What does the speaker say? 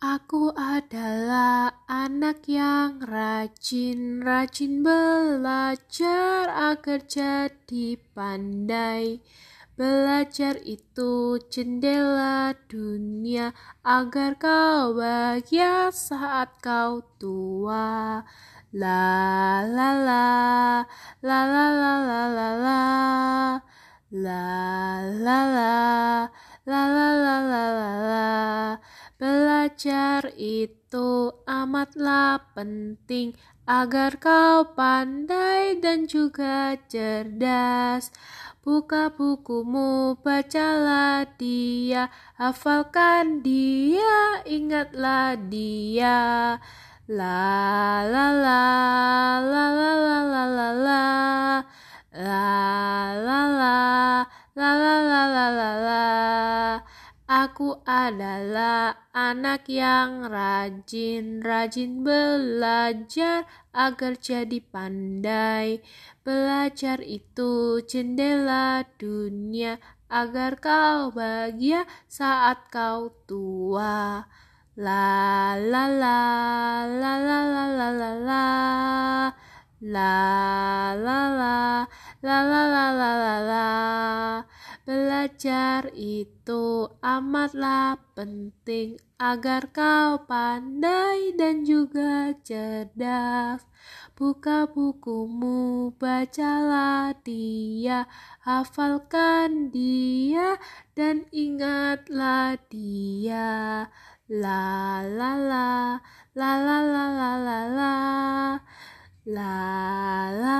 Aku adalah anak yang rajin, rajin belajar agar jadi pandai. Belajar itu jendela dunia agar kau bahagia saat kau tua. La la la la la la la la la la la la la la la la Belajar itu amatlah penting agar kau pandai dan juga cerdas. Buka bukumu, bacalah dia, hafalkan dia, ingatlah dia. La la la la la la la la la la la la la la la la la Aku adalah anak yang rajin, rajin belajar agar jadi pandai. Belajar itu jendela dunia agar kau bahagia saat kau tua. La la la la la la la la la la la la la la la la la la Belajar itu amatlah penting agar kau pandai dan juga cerdas. Buka bukumu, bacalah dia, hafalkan dia, dan ingatlah dia. La la la, la la la la la la, la la.